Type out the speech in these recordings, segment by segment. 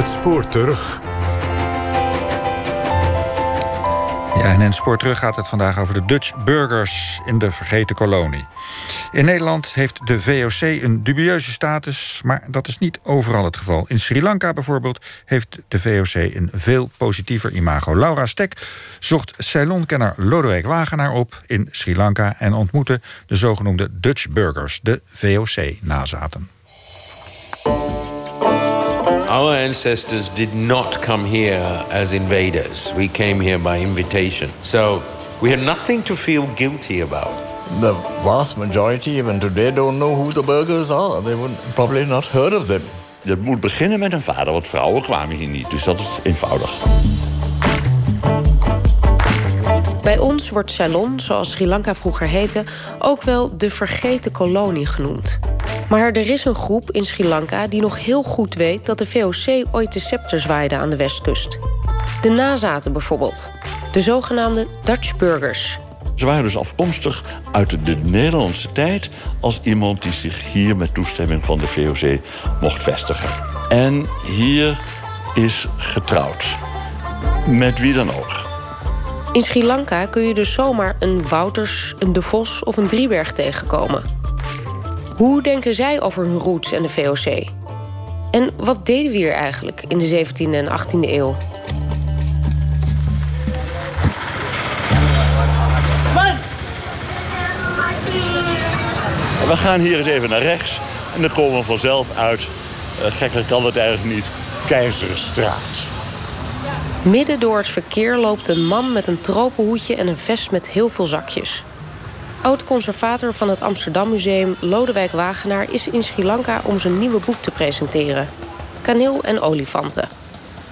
Het spoor terug. Ja, en in Spoor terug gaat het vandaag over de Dutch burgers in de vergeten kolonie. In Nederland heeft de VOC een dubieuze status, maar dat is niet overal het geval. In Sri Lanka bijvoorbeeld heeft de VOC een veel positiever imago. Laura Stek zocht Ceylon-kenner Lodewijk Wagenaar op in Sri Lanka en ontmoette de zogenoemde Dutch burgers, de VOC-nazaten. Our ancestors did not come here as invaders. We came here by invitation. So we have nothing to feel guilty about. The vast majority, even today, don't know who the burgers are. They would probably not heard of them. Het moet beginnen met een vader, want vrouwen kwamen hier niet. Dus dat is eenvoudig. Bij ons wordt Ceylon, zoals Sri Lanka vroeger heette, ook wel de vergeten kolonie genoemd. Maar er is een groep in Sri Lanka die nog heel goed weet dat de VOC ooit de scepter zwaaide aan de westkust. De nazaten bijvoorbeeld. De zogenaamde Dutch burgers. Ze waren dus afkomstig uit de Nederlandse tijd als iemand die zich hier met toestemming van de VOC mocht vestigen. En hier is getrouwd. Met wie dan ook. In Sri Lanka kun je dus zomaar een Wouters, een De Vos of een Drieberg tegenkomen. Hoe denken zij over hun roots en de VOC? En wat deden we hier eigenlijk in de 17e en 18e eeuw? We gaan hier eens even naar rechts. En dan komen we vanzelf uit, uh, gekker kan het eigenlijk niet, Keizerstraat. Midden door het verkeer loopt een man met een tropenhoedje en een vest met heel veel zakjes. Oud-conservator van het Amsterdam Museum Lodewijk Wagenaar is in Sri Lanka om zijn nieuwe boek te presenteren: Kaneel en olifanten.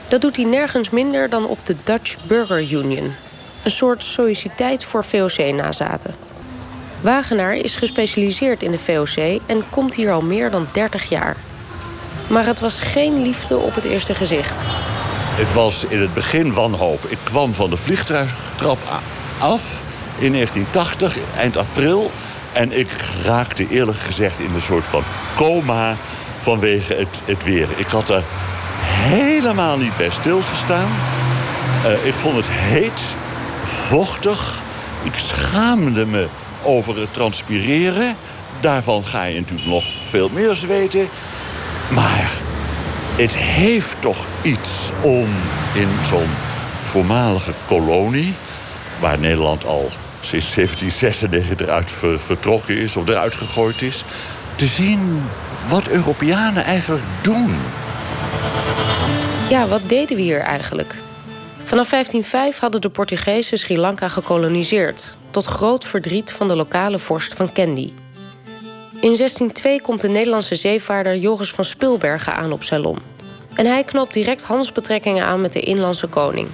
Dat doet hij nergens minder dan op de Dutch Burger Union, een soort sociëteit voor VOC-nazaten. Wagenaar is gespecialiseerd in de VOC en komt hier al meer dan 30 jaar. Maar het was geen liefde op het eerste gezicht. Het was in het begin wanhoop. Ik kwam van de vliegtuigtrap af in 1980, eind april. En ik raakte eerlijk gezegd in een soort van coma vanwege het, het weer. Ik had er helemaal niet bij stilgestaan. Uh, ik vond het heet, vochtig. Ik schaamde me over het transpireren. Daarvan ga je natuurlijk nog veel meer zweten. Maar het heeft toch iets om in zo'n voormalige kolonie... waar Nederland al sinds 1796 eruit vertrokken is of eruit gegooid is... te zien wat Europeanen eigenlijk doen. Ja, wat deden we hier eigenlijk? Vanaf 1505 hadden de Portugezen Sri Lanka gekoloniseerd... tot groot verdriet van de lokale vorst van Kandy. In 1602 komt de Nederlandse zeevaarder Joris van Spilbergen aan op Ceylon. En hij knoopt direct handelsbetrekkingen aan met de inlandse koning.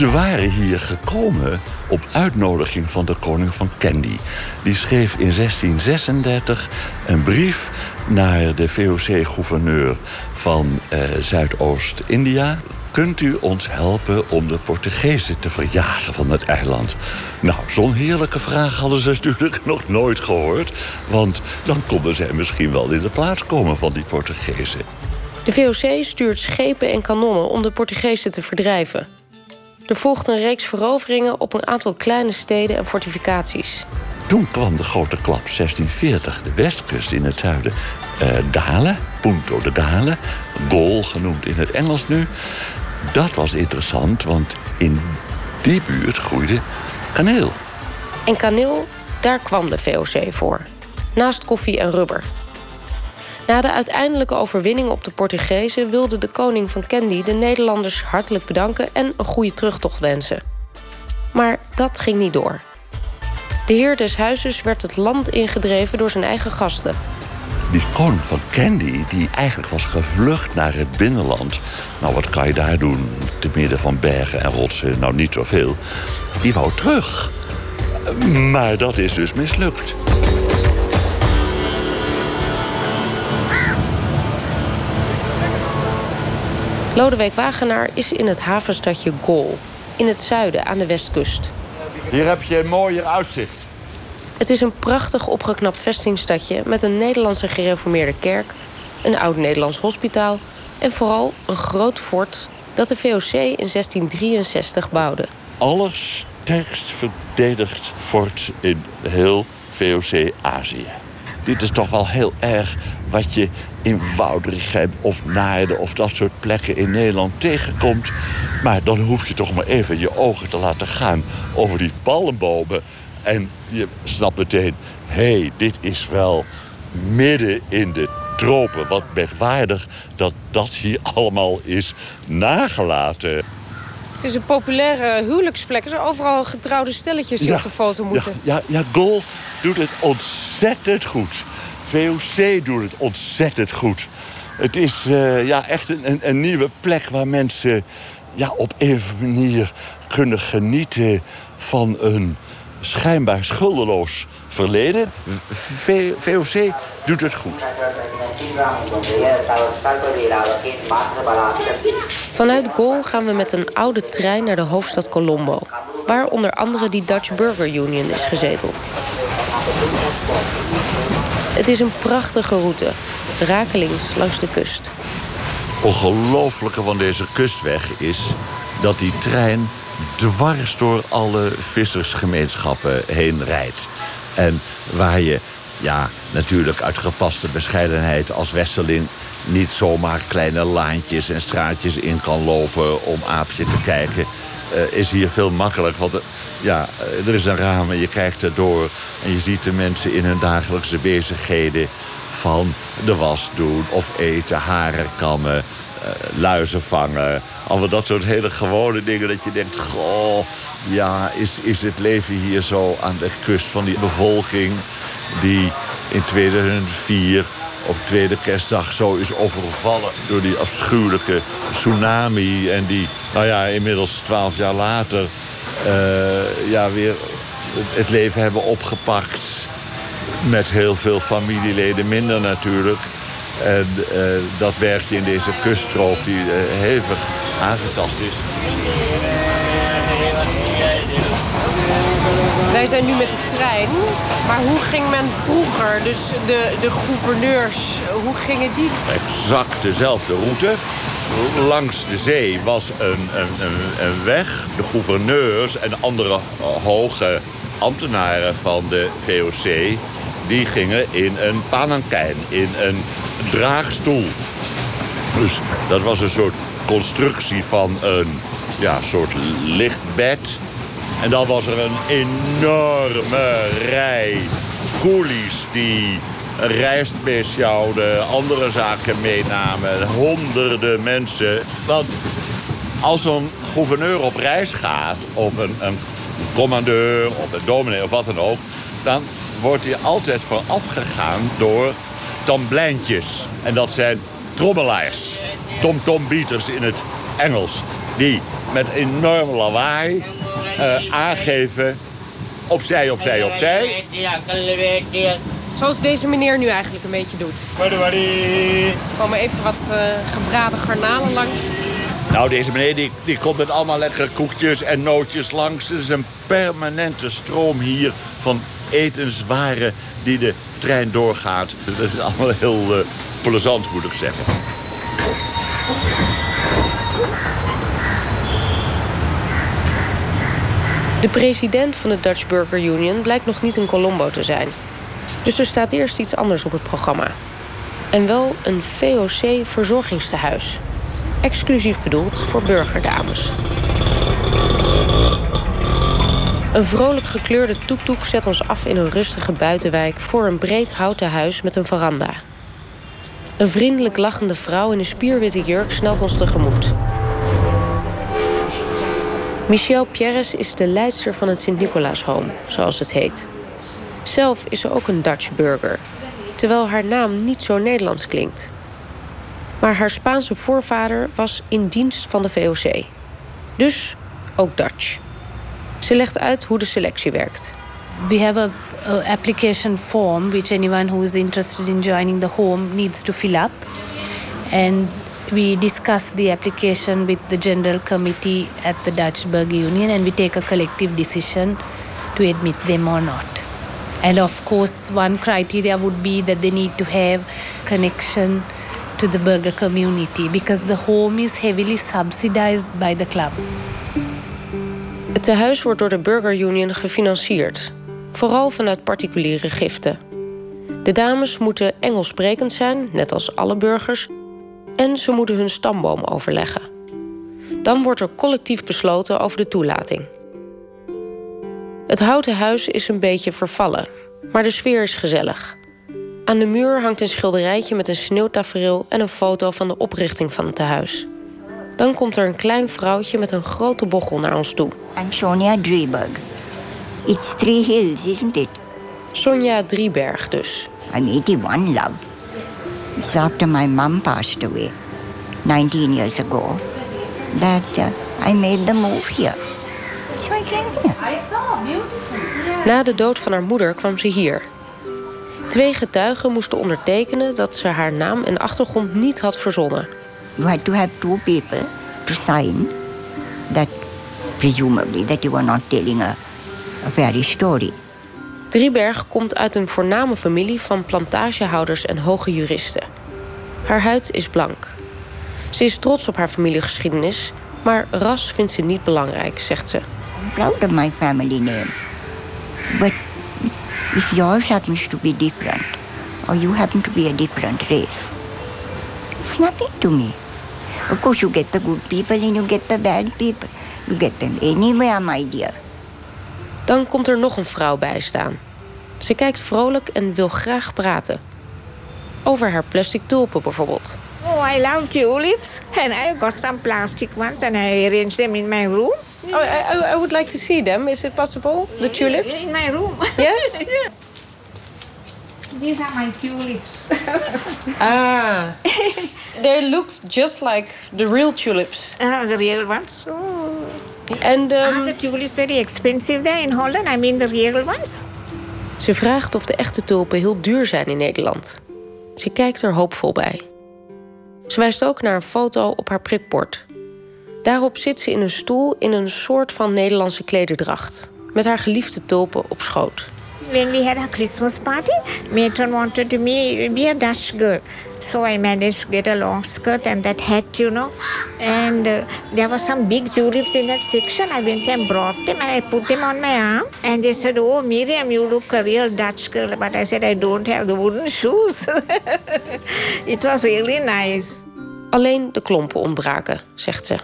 Ze waren hier gekomen op uitnodiging van de koning van Kandy. Die schreef in 1636 een brief naar de VOC-gouverneur van eh, Zuidoost-India. Kunt u ons helpen om de Portugezen te verjagen van het eiland? Nou, zo'n heerlijke vraag hadden ze natuurlijk nog nooit gehoord. Want dan konden zij misschien wel in de plaats komen van die Portugezen. De VOC stuurt schepen en kanonnen om de Portugezen te verdrijven. Er volgt een reeks veroveringen op een aantal kleine steden en fortificaties. Toen kwam de grote klap 1640, de westkust in het zuiden. Uh, Dalen, Punto de Dalen, Gol genoemd in het Engels nu. Dat was interessant, want in die buurt groeide kaneel. En kaneel, daar kwam de VOC voor. Naast koffie en rubber. Na de uiteindelijke overwinning op de Portugezen wilde de koning van Kandy de Nederlanders hartelijk bedanken en een goede terugtocht wensen. Maar dat ging niet door. De heer des huizes werd het land ingedreven door zijn eigen gasten. Die koning van Kandy, die eigenlijk was gevlucht naar het binnenland. Nou, wat kan je daar doen? Te midden van bergen en rotsen, nou niet zoveel. Die wou terug. Maar dat is dus mislukt. Lodewijk Wagenaar is in het havenstadje Gol, in het zuiden aan de westkust. Hier heb je een mooier uitzicht. Het is een prachtig opgeknapt vestingstadje met een Nederlandse gereformeerde kerk, een oud-Nederlands hospitaal, En vooral een groot fort dat de VOC in 1663 bouwde. Allersterkst verdedigd fort in heel VOC-Azië. Dit is toch wel heel erg wat je in Woudrichem of Naarden of dat soort plekken in Nederland tegenkomt. Maar dan hoef je toch maar even je ogen te laten gaan over die palmbomen. En je snapt meteen, hé, hey, dit is wel midden in de tropen. Wat merkwaardig dat dat hier allemaal is nagelaten. Het is een populaire huwelijksplek. Er zijn overal getrouwde stelletjes die op de foto moeten. Ja, ja, ja, Golf doet het ontzettend goed. VOC doet het ontzettend goed. Het is uh, ja, echt een, een, nieuwe plek waar mensen ja, op een of andere manier kunnen genieten van een schijnbaar schuldeloos verleden. V VOC doet het goed. Vanuit Gol gaan we met een oude trein naar de hoofdstad Colombo... waar onder andere die Dutch Burger Union is gezeteld. Het is een prachtige route, rakelings langs de kust. Ongelooflijke van deze kustweg is dat die trein dwars door alle vissersgemeenschappen heen rijdt. En waar je ja, natuurlijk uit gepaste bescheidenheid als Westerling niet zomaar kleine laantjes en straatjes in kan lopen om aapje te kijken. Uh, is hier veel makkelijk. Want uh, ja, uh, er is een raam en je kijkt erdoor. En je ziet de mensen in hun dagelijkse bezigheden van de was doen of eten, haren kammen, luizen vangen. Allemaal dat soort hele gewone dingen dat je denkt, goh, ja, is, is het leven hier zo aan de kust van die bevolking die in 2004 op tweede kerstdag zo is overvallen door die afschuwelijke tsunami. En die, nou ja, inmiddels twaalf jaar later uh, ja, weer het leven hebben opgepakt. Met heel veel familieleden minder natuurlijk. En uh, dat werkje in deze kuststrook die uh, hevig aangetast is. Wij zijn nu met de trein. Maar hoe ging men vroeger? Dus de, de gouverneurs, hoe gingen die? Exact dezelfde route. Langs de zee was een, een, een, weg. De gouverneurs en andere hoge ambtenaren van de VOC... die gingen in een panankijn, in een draagstoel. Dus dat was een soort constructie van een ja, soort lichtbed en dan was er een enorme rij koelies die rijst sjouwden, andere zaken meenamen. Honderden mensen. Want als een gouverneur op reis gaat, of een, een commandeur, of een dominee, of wat dan ook... dan wordt hij altijd voorafgegaan door tamblijntjes. En dat zijn trommelaars, tom-tom-beaters in het Engels... die met enorm lawaai uh, aangeven. Opzij, opzij, opzij. Zoals deze meneer nu eigenlijk een beetje doet. Er komen even wat uh, gebraden garnalen langs. Nou, deze meneer die, die komt met allemaal lekkere koekjes en nootjes langs. Het is een permanente stroom hier van etenswaren die de trein doorgaat. Dat is allemaal heel uh, plezant, moet ik zeggen. De president van de Dutch Burger Union blijkt nog niet in Colombo te zijn. Dus er staat eerst iets anders op het programma. En wel een VOC-verzorgingstehuis. Exclusief bedoeld voor burgerdames. Een vrolijk gekleurde toektoek zet ons af in een rustige buitenwijk... voor een breed houten huis met een veranda. Een vriendelijk lachende vrouw in een spierwitte jurk snelt ons tegemoet. Michelle Pierres is de leidster van het Sint-Nicolaas Home, zoals het heet. Zelf is ze ook een Dutch burger, terwijl haar naam niet zo Nederlands klinkt. Maar haar Spaanse voorvader was in dienst van de VOC. Dus ook Dutch. Ze legt uit hoe de selectie werkt. We have a, a application form which anyone who is interested in joining the home needs to fill up. And we discuss the application with the general committee at the Dutch Burger Union and we take a collective decision to admit them or not. And of course, one criteria would be that they need to have connection to the burger community because the home is heavily subsidized by the club. Het tehuis wordt door de Burger Union gefinancierd, vooral vanuit particuliere giften. De dames moeten Engels sprekend zijn, net als alle burgers, en ze moeten hun stamboom overleggen. Dan wordt er collectief besloten over de toelating. Het houten huis is een beetje vervallen, maar de sfeer is gezellig. Aan de muur hangt een schilderijtje met een sneeuwtafereel en een foto van de oprichting van het tehuis. Dan komt er een klein vrouwtje met een grote bochel naar ons toe. I'm Sonia Drieberg. It's three hills, isn't it? Sonja Drieberg dus. I'm 81, love. It's after my mom passed away 19 years ago that uh, I made the move here. So I came here. Na de dood van haar moeder kwam ze hier. Twee getuigen moesten ondertekenen dat ze haar naam en achtergrond niet had verzonnen. You had to have two people to sign that presumably that you were not telling a, a fairy story. Drieberg komt uit een voorname familie van plantagehouders en hoge juristen. Haar huid is blank. Ze is trots op haar familiegeschiedenis, maar ras vindt ze niet belangrijk, zegt ze. I'm proud of my family name. But if yours happens to be different, or you happen to be a different race, it's nothing to me. Of course, you get the good people and you get the bad people. You get them anywhere, my dear. Dan komt er nog een vrouw bij staan. Ze kijkt vrolijk en wil graag praten. Over haar plastic tulpen bijvoorbeeld. Oh, I love tulips, and I got some plastic ones, and I arranged them in my room. Oh, I, I would like to see them. Is it possible? The tulips? In my room. Yes? These are my tulips. Ah. They look just like the real tulips. Ah, the real ones. Oh. And Are um, the tulips very expensive there in Holland? I mean the real ones? ze vraagt of de echte tulpen heel duur zijn in Nederland. Ze kijkt er hoopvol bij. Ze wijst ook naar een foto op haar prikbord. Daarop zit ze in een stoel in een soort van Nederlandse klederdracht. Met haar geliefde tulpen op schoot. When we had a Christmas party, matron wanted me be a Dutch girl. So I managed to get a long skirt and that hat, you know. And uh, there were some big tulips in that section. I went and brought them and I put them on my arm. And they said, Oh, Miriam, you look a real Dutch girl. But I said, I don't have the wooden shoes. it was really nice. Alleen de klompen ontbraken, zegt ze.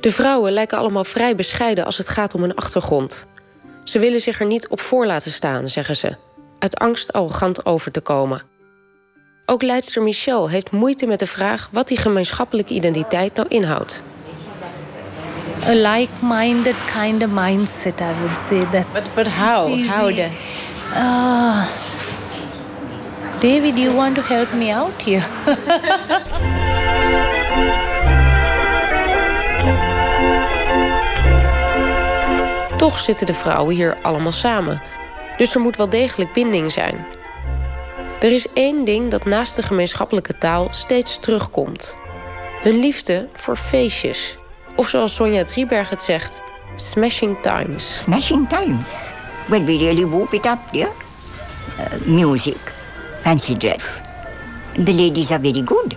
De vrouwen lijken allemaal vrij bescheiden als het gaat om hun achtergrond. Ze willen zich er niet op voor laten staan, zeggen ze, uit angst arrogant over te komen. Ook leidster Michel heeft moeite met de vraag wat die gemeenschappelijke identiteit nou inhoudt. A like-minded kind of mindset, I would say. That. But, but how? How then? Uh, David, you want to help me out here? Toch zitten de vrouwen hier allemaal samen. Dus er moet wel degelijk binding zijn. Er is één ding dat naast de gemeenschappelijke taal steeds terugkomt. Hun liefde voor feestjes. Of zoals Sonja Drieberg het zegt, smashing times. Smashing times. Well, we really whoop it up, dear. Uh, music, fancy dress. The ladies are very good.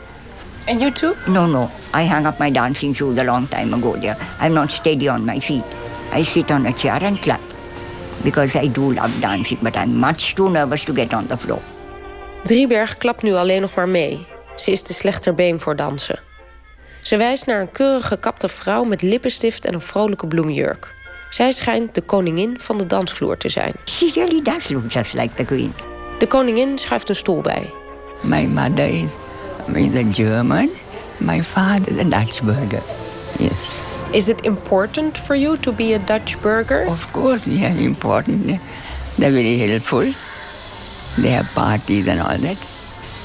And you too? No, no. I hung up my dancing shoes a long time ago, dear. I'm not steady on my feet. I sit on a chair and clap. Because I do love dancing, but I'm much too nervous to get on the floor. Drieberg klapt nu alleen nog maar mee. Ze is te slecht ter been voor dansen. Ze wijst naar een keurig gekapte vrouw met lippenstift en een vrolijke bloemjurk. Zij schijnt de koningin van de dansvloer te zijn. She really does look just like the queen. De koningin schuift een stoel bij. My mother is, is a German. My father is a Dutch burger. Yes. Is it important for you to be a Dutch burger? Of course, yeah, important. They're very helpful. They have parties and all that.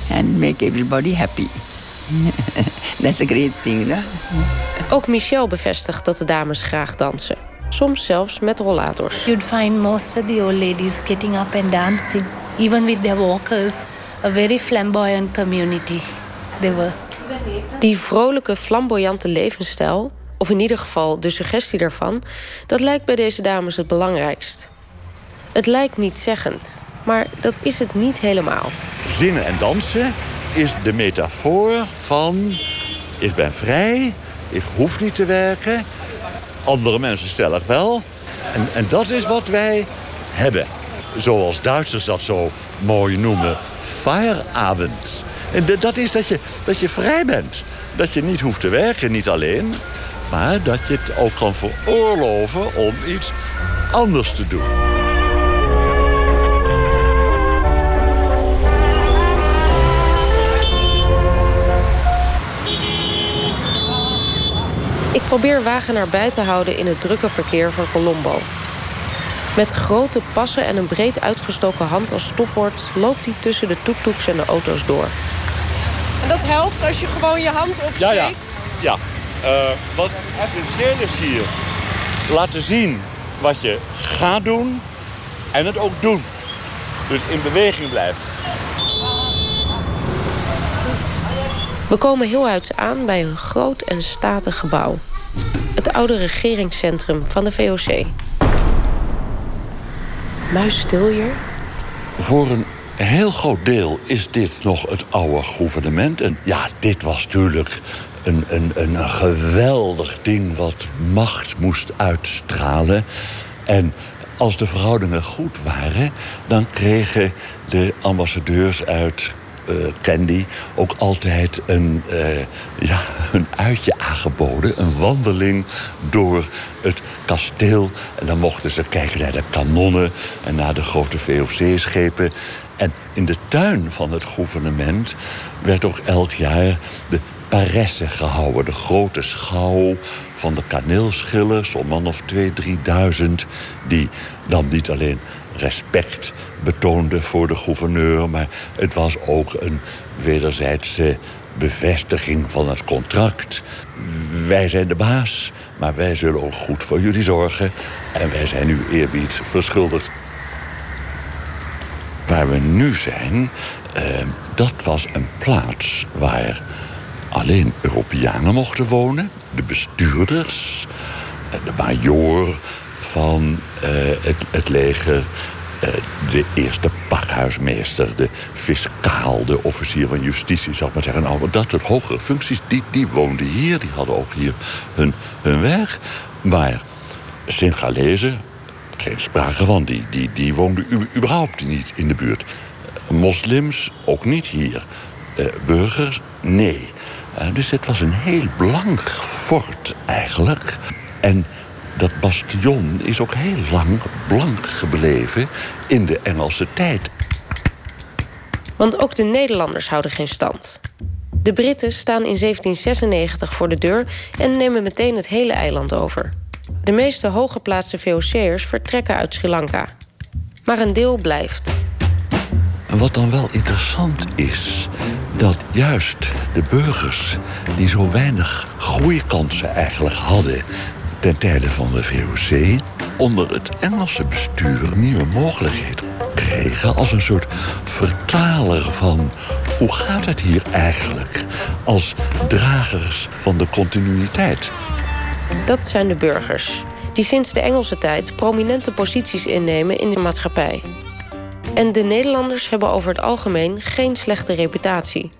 And make everybody happy. That's a great thing, no? Ook Michel bevestigt dat de dames graag dansen. Soms zelfs met rollators. You'd find most of the old ladies getting up and dancing, even with their walkers. A very flamboyant community they were. Die vrolijke, flamboyante levensstijl, of in ieder geval de suggestie daarvan, dat lijkt bij deze dames het belangrijkst. Het lijkt niet zeggend, maar dat is het niet helemaal. Zingen en dansen is de metafoor van... ik ben vrij, ik hoef niet te werken. Andere mensen stellig wel. En, en dat is wat wij hebben. Zoals Duitsers dat zo mooi noemen. Feierabend. En dat is dat je, dat je vrij bent. Dat je niet hoeft te werken, niet alleen. Maar dat je het ook kan veroorloven om iets anders te doen. Ik probeer Wagenaar bij te houden in het drukke verkeer van Colombo. Met grote passen en een breed uitgestoken hand als stopwoord... loopt hij tussen de toektoeks en de auto's door. En dat helpt als je gewoon je hand opsteekt? Ja, ja. ja. Uh, wat essentieel is hier... laten zien wat je gaat doen en het ook doen. Dus in beweging blijft. We komen heel uit aan bij een groot en statig gebouw. Het oude regeringscentrum van de VOC. Muis stil hier. Voor een heel groot deel is dit nog het oude gouvernement. En ja, dit was natuurlijk een, een, een geweldig ding wat macht moest uitstralen. En als de verhoudingen goed waren, dan kregen de ambassadeurs uit uh, Candy ook altijd een, uh, ja, een uitje aangeboden. Een wandeling door het kasteel. En dan mochten ze kijken naar de kanonnen en naar de grote VOC-schepen. En in de tuin van het gouvernement werd ook elk jaar de paresse gehouden. De grote schouw van de kaneelschillers, om man of twee, drieduizend... die dan niet alleen respect betoonde voor de gouverneur... maar het was ook een wederzijdse bevestiging van het contract. Wij zijn de baas, maar wij zullen ook goed voor jullie zorgen... en wij zijn u eerbied verschuldigd. Waar we nu zijn, eh, dat was een plaats waar alleen Europeanen mochten wonen. De bestuurders, eh, de major van eh, het, het leger... Eh, de eerste pakhuismeester, de fiscaal, de officier van justitie, zou ik maar zeggen. Nou, dat soort hogere functies, die, die woonden hier, die hadden ook hier hun, hun werk. Maar Singalezen, geen sprake van, die, die, die woonden überhaupt niet in de buurt. Moslims ook niet hier. Burgers, nee. Uh, dus het was een heel blank fort eigenlijk. En dat bastion is ook heel lang blank gebleven in de Engelse tijd. Want ook de Nederlanders houden geen stand. De Britten staan in 1796 voor de deur en nemen meteen het hele eiland over. De meeste hooggeplaatste VOC'ers vertrekken uit Sri Lanka. Maar een deel blijft. En wat dan wel interessant is, dat juist de burgers die zo weinig groeikansen eigenlijk hadden ten tijde van de VOC onder het Engelse bestuur nieuwe mogelijkheden kregen als een soort vertaler van hoe gaat het hier eigenlijk als dragers van de continuïteit. Dat zijn de burgers, die sinds de Engelse tijd prominente posities innemen in de maatschappij. En de Nederlanders hebben over het algemeen geen slechte reputatie.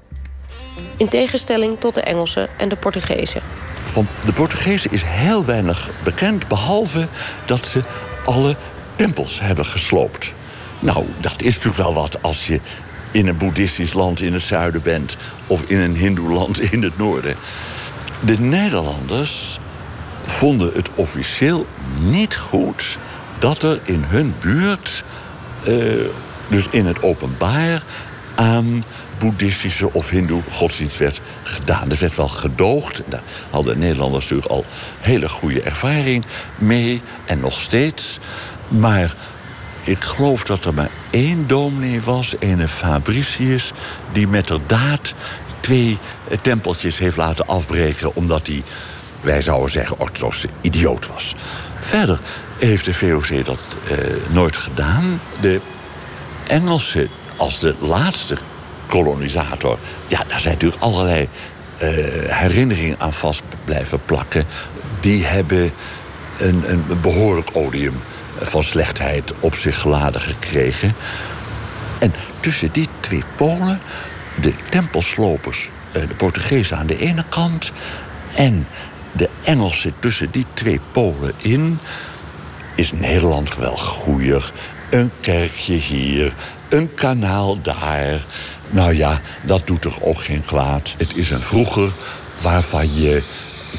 In tegenstelling tot de Engelsen en de Portugezen. Van de Portugezen is heel weinig bekend, behalve dat ze alle tempels hebben gesloopt. Nou, dat is natuurlijk wel wat als je in een boeddhistisch land in het zuiden bent of in een hindoeland in het noorden. De Nederlanders vonden het officieel niet goed dat er in hun buurt, uh, dus in het openbaar, aan boeddhistische of hindoe godsdienst werd gedaan. Er werd wel gedoogd. Daar hadden Nederlanders natuurlijk al hele goede ervaring mee. En nog steeds. Maar ik geloof dat er maar één dominee was, een Fabricius... die met de daad twee tempeltjes heeft laten afbreken... omdat hij, wij zouden zeggen, orthodoxe idioot was. Verder heeft de VOC dat eh, nooit gedaan. De Engelsen als de laatste kolonisator. Ja, daar zijn natuurlijk allerlei uh, herinneringen aan vast blijven plakken. Die hebben een, een behoorlijk odium van slechtheid op zich geladen gekregen. En tussen die twee polen de tempelslopers, eh, de Portugezen aan de ene kant en de Engelsen tussen die twee polen in, is Nederland wel goeier. Een kerkje hier, een kanaal daar. Nou ja, dat doet er ook geen kwaad. Het is een vroeger waarvan je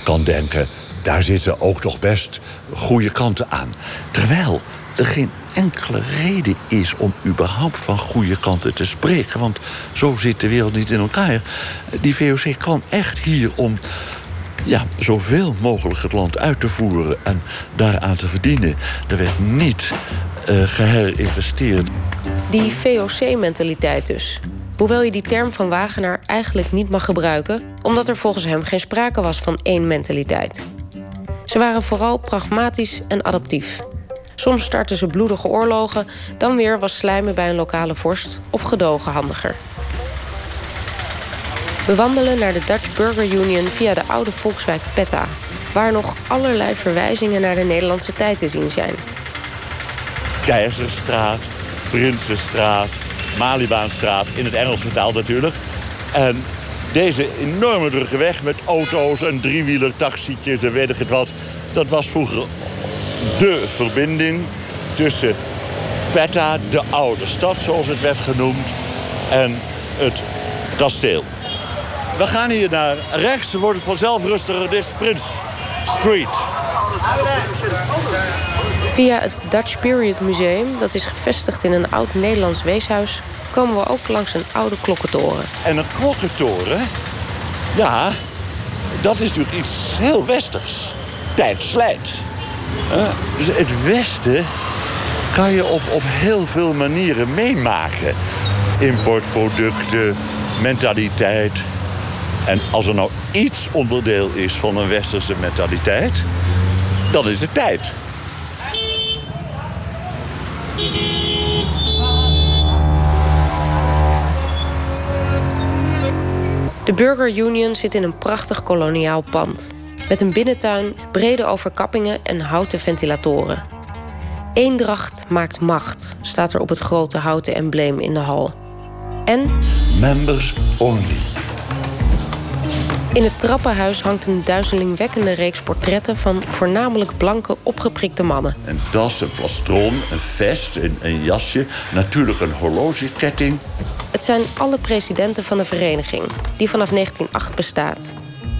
kan denken... daar zitten ook toch best goede kanten aan. Terwijl er geen enkele reden is om überhaupt van goede kanten te spreken. Want zo zit de wereld niet in elkaar. Die VOC kwam echt hier om ja, zoveel mogelijk het land uit te voeren en daaraan te verdienen. Er werd niet uh, geherinvesteerd. Die VOC-mentaliteit dus. Hoewel je die term van Wagenaar eigenlijk niet mag gebruiken, omdat er volgens hem geen sprake was van één mentaliteit. Ze waren vooral pragmatisch en adaptief. Soms startten ze bloedige oorlogen, dan weer was slijmen bij een lokale vorst of gedogen handiger. We wandelen naar de Dutch Burger Union via de oude volkswijk Petta, waar nog allerlei verwijzingen naar de Nederlandse tijd te zien zijn. Keizerstraat, Prinsenstraat, Malibaanstraat, in het Engels vertaald natuurlijk. En deze enorme drukke weg met auto's en driewieler taxietjes en weet ik het wat... dat was vroeger de verbinding tussen Petta, de oude stad zoals het werd genoemd... en het kasteel. We gaan hier naar rechts, wordt het vanzelf rustiger. Dit is Prince Street. Via het Dutch Period Museum, dat is gevestigd in een oud Nederlands weeshuis, komen we ook langs een oude klokkentoren. En een klokkentoren, ja, dat is natuurlijk iets heel westers. Tijd slijt. dus het Westen kan je op, op heel veel manieren meemaken. Importproducten, mentaliteit. En als er nou iets onderdeel is van een westerse mentaliteit, dan is het tijd. De Burger Union zit in een prachtig koloniaal pand. Met een binnentuin, brede overkappingen en houten ventilatoren. Eendracht maakt macht, staat er op het grote houten embleem in de hal. En. Members only. In het trappenhuis hangt een duizelingwekkende reeks portretten van voornamelijk blanke, opgeprikte mannen. Een das, een plastron, een vest, een, een jasje, natuurlijk een horlogeketting. Het zijn alle presidenten van de vereniging, die vanaf 1908 bestaat.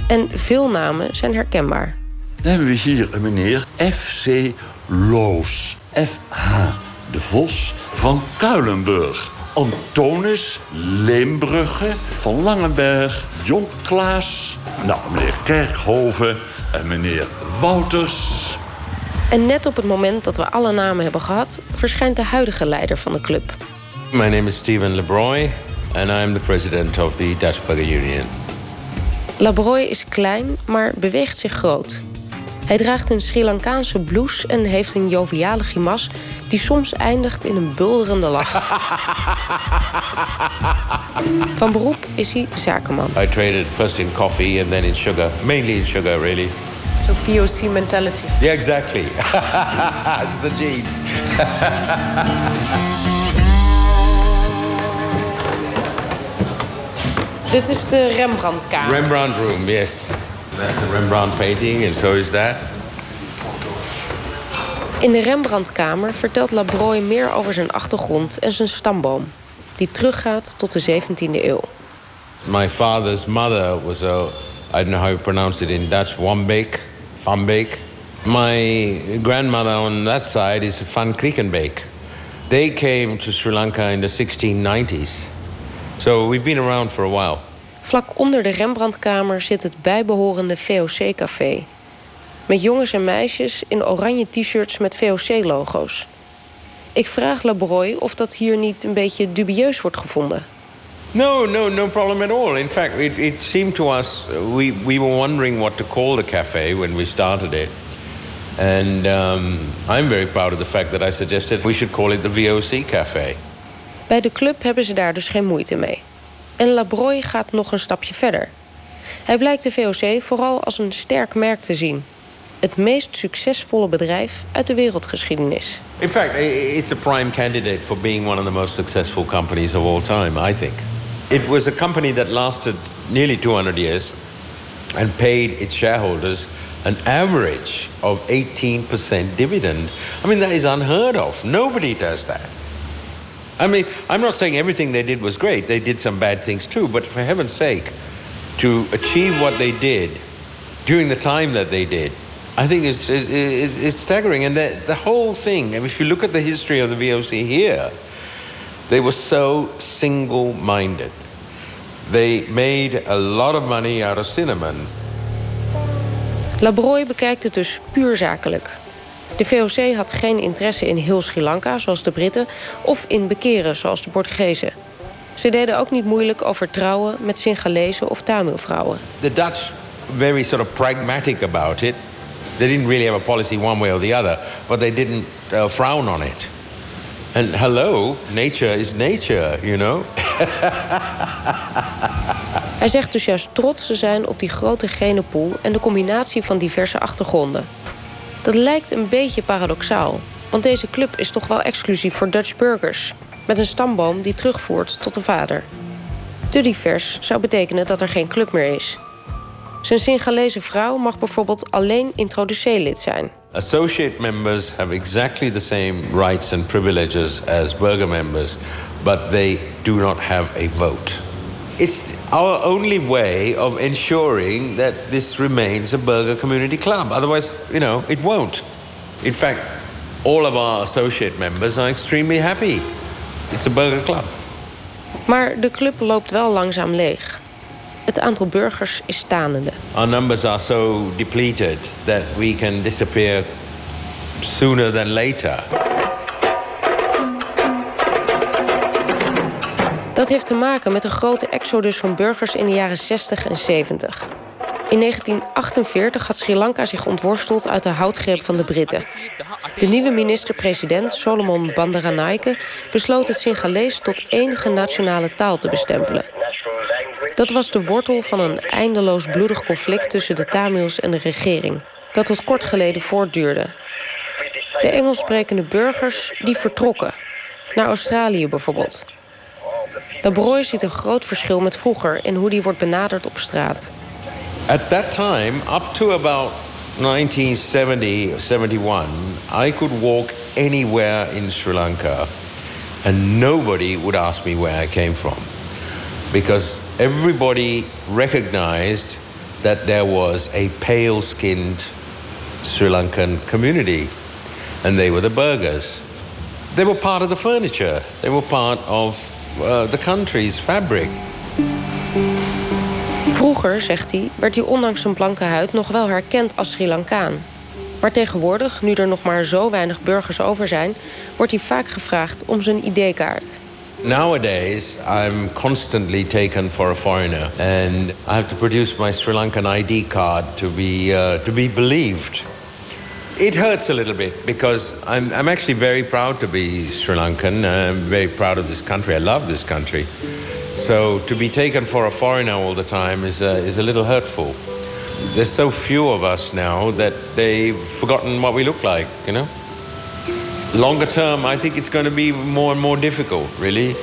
En veel namen zijn herkenbaar. Dan hebben we hier een meneer F.C. Loos. F.H. de Vos van Kuilenburg. Antonis Leembrugge van Langenberg, Jon Klaas, nou, meneer Kerkhoven en meneer Wouters. En net op het moment dat we alle namen hebben gehad, verschijnt de huidige leider van de club. My name is Steven Lebroy and I am the president of the Dutch Burger Union. Labroy is klein, maar beweegt zich groot. Hij draagt een Sri Lankaanse blouse en heeft een joviale grimas die soms eindigt in een bulderende lach. Van beroep is hij zakenman. I traded first in coffee and then in sugar, mainly in sugar really. So VOC mentality. Yeah, exactly. It's the genes. Dit is de Rembrandtkamer. Rembrandt room, yes. That's a Rembrandt painting and so is that. In de Rembrandtkamer vertelt Labroy meer over zijn achtergrond en zijn stamboom, die teruggaat tot de 17e eeuw. My father's mother was a, I don't know how you pronounce it in Dutch, Wambeek, Van Beek. My grandmother on that side is Van Kriekenbeek. They came to Sri Lanka in the 1690s. So we've been around for a while. Vlak onder de Rembrandtkamer zit het bijbehorende VOC-café. Met jongens en meisjes in oranje t-shirts met VOC-logo's. Ik vraag Labroy of dat hier niet een beetje dubieus wordt gevonden. No, no, no problem at all. In fact, it, it seemed to us, we, we were wondering what to call the cafe when we started it. And um, I'm very proud of the fact that I suggested we should call it the VOC Cafe. Bij de club hebben ze daar dus geen moeite mee. En Labroy gaat nog een stapje verder. Hij blijkt de VOC vooral als een sterk merk te zien. Het meest succesvolle bedrijf uit de wereldgeschiedenis. In fact, it's a prime candidate for being one of the most successful companies of all time, I think. It was a company that lasted nearly 200 years and paid its shareholders an average of 18% dividend. I mean, that is unheard of. Nobody does that. I mean, I'm not saying everything they did was great. They did some bad things too, but for heaven's sake, to achieve what they did during the time that they did, I think is is, is, is staggering. And the, the whole thing, if you look at the history of the VOC here, they were so single minded. They made a lot of money out of cinnamon. Labroy bekijkt het dus puur zakelijk. De VOC had geen interesse in heel Sri Lanka, zoals de Britten, of in bekeren, zoals de Portugezen. Ze deden ook niet moeilijk over trouwen met Singhalese of Tamilvrouwen. The Dutch very sort of pragmatic about it. They didn't really have a policy one way or the other, but they didn't uh, frown on it. And hello, nature is nature, you know. Hij zegt dus juist trots te zijn op die grote genenpool en de combinatie van diverse achtergronden. Dat lijkt een beetje paradoxaal, want deze club is toch wel exclusief voor Dutch burgers, met een stamboom die terugvoert tot de vader. Te divers zou betekenen dat er geen club meer is. Zijn Singalese vrouw mag bijvoorbeeld alleen introduceelid zijn. Associate members have exactly the same rights and privileges as burger members, but they do not have a vote. It's our only way of ensuring that this remains a burger community club. Otherwise, you know, it won't. In fact, all of our associate members are extremely happy. It's a burger club. Maar de club loopt wel langzaam leeg. Het aantal burgers is stanende. Our numbers are so depleted that we can disappear sooner than later. Dat heeft te maken met een grote exodus van burgers in de jaren 60 en 70. In 1948 had Sri Lanka zich ontworsteld uit de houtgreep van de Britten. De nieuwe minister-president Solomon Bandaranaike besloot het Singalees tot enige nationale taal te bestempelen. Dat was de wortel van een eindeloos bloedig conflict tussen de Tamils en de regering, dat tot kort geleden voortduurde. De Engels sprekende burgers die vertrokken, naar Australië bijvoorbeeld. Labroy ziet een groot verschil met vroeger in hoe die wordt benaderd op straat. At that time, up to about 1970 or 71, I could walk anywhere in Sri Lanka and nobody would ask me where I came from. Because everybody recognized that there was a pale skinned Sri Lankan community, and they were the burghers. They were part of the furniture, they were part of uh, the country's fabric. Vroeger, zegt hij, werd hij ondanks zijn blanke huid nog wel herkend als Sri Lankaan. Maar tegenwoordig, nu er nog maar zo weinig burgers over zijn, wordt hij vaak gevraagd om zijn ID-kaart. Nowadays, I'm constantly taken for a foreigner, and I have to produce my Sri Lankan ID card to be uh, to be believed. It hurts a little bit because I'm I'm actually very proud to be Sri Lankan. I'm very proud of this country. I love this country. So to be taken for a foreigner all the time is uh, is a little hurtful. There's so few of us now that they've forgotten what we look like. You know. Longer term, I think it's going to be more and more difficult. Really,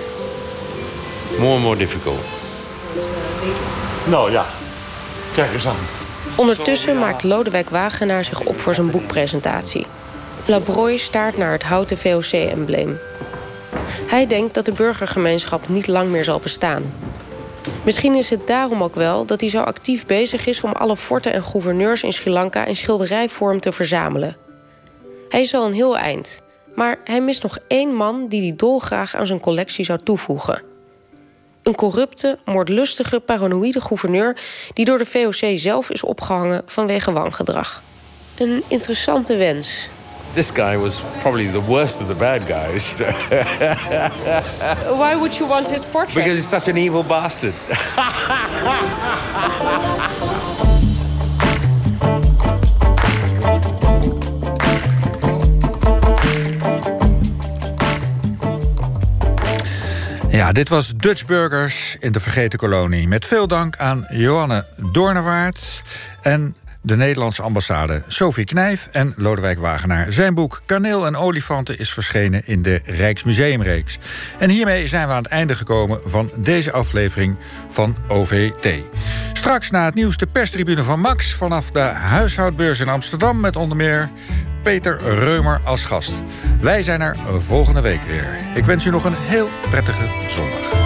more and more difficult. Nou ja, kijk eens aan. Ondertussen maakt Lodewijk Wagenaar zich op voor zijn boekpresentatie. Labroy staart naar het houten VOC-embleem. Hij denkt dat de burgergemeenschap niet lang meer zal bestaan. Misschien is het daarom ook wel dat hij zo actief bezig is om alle forten en gouverneurs in Sri Lanka in schilderijvorm te verzamelen. Hij is al een heel eind, maar hij mist nog één man die hij dolgraag aan zijn collectie zou toevoegen. Een corrupte, moordlustige, paranoïde gouverneur die door de VOC zelf is opgehangen vanwege wangedrag. Een interessante wens. This guy was probably the worst of the bad guys. you know. Why would you want his portrait? because he's such an evil bastard. Ja, dit was Dutch Burgers in de Vergeten Kolonie. Met veel dank aan Johanne Doornewaard en de Nederlandse ambassade Sophie Knijf en Lodewijk Wagenaar. Zijn boek Kaneel en Olifanten is verschenen in de Rijksmuseumreeks. En hiermee zijn we aan het einde gekomen van deze aflevering van OVT. Straks na het nieuws de perstribune van Max vanaf de huishoudbeurs in Amsterdam met onder meer Peter Reumer als gast. Wij zijn er volgende week weer. Ik wens u nog een heel prettige zondag.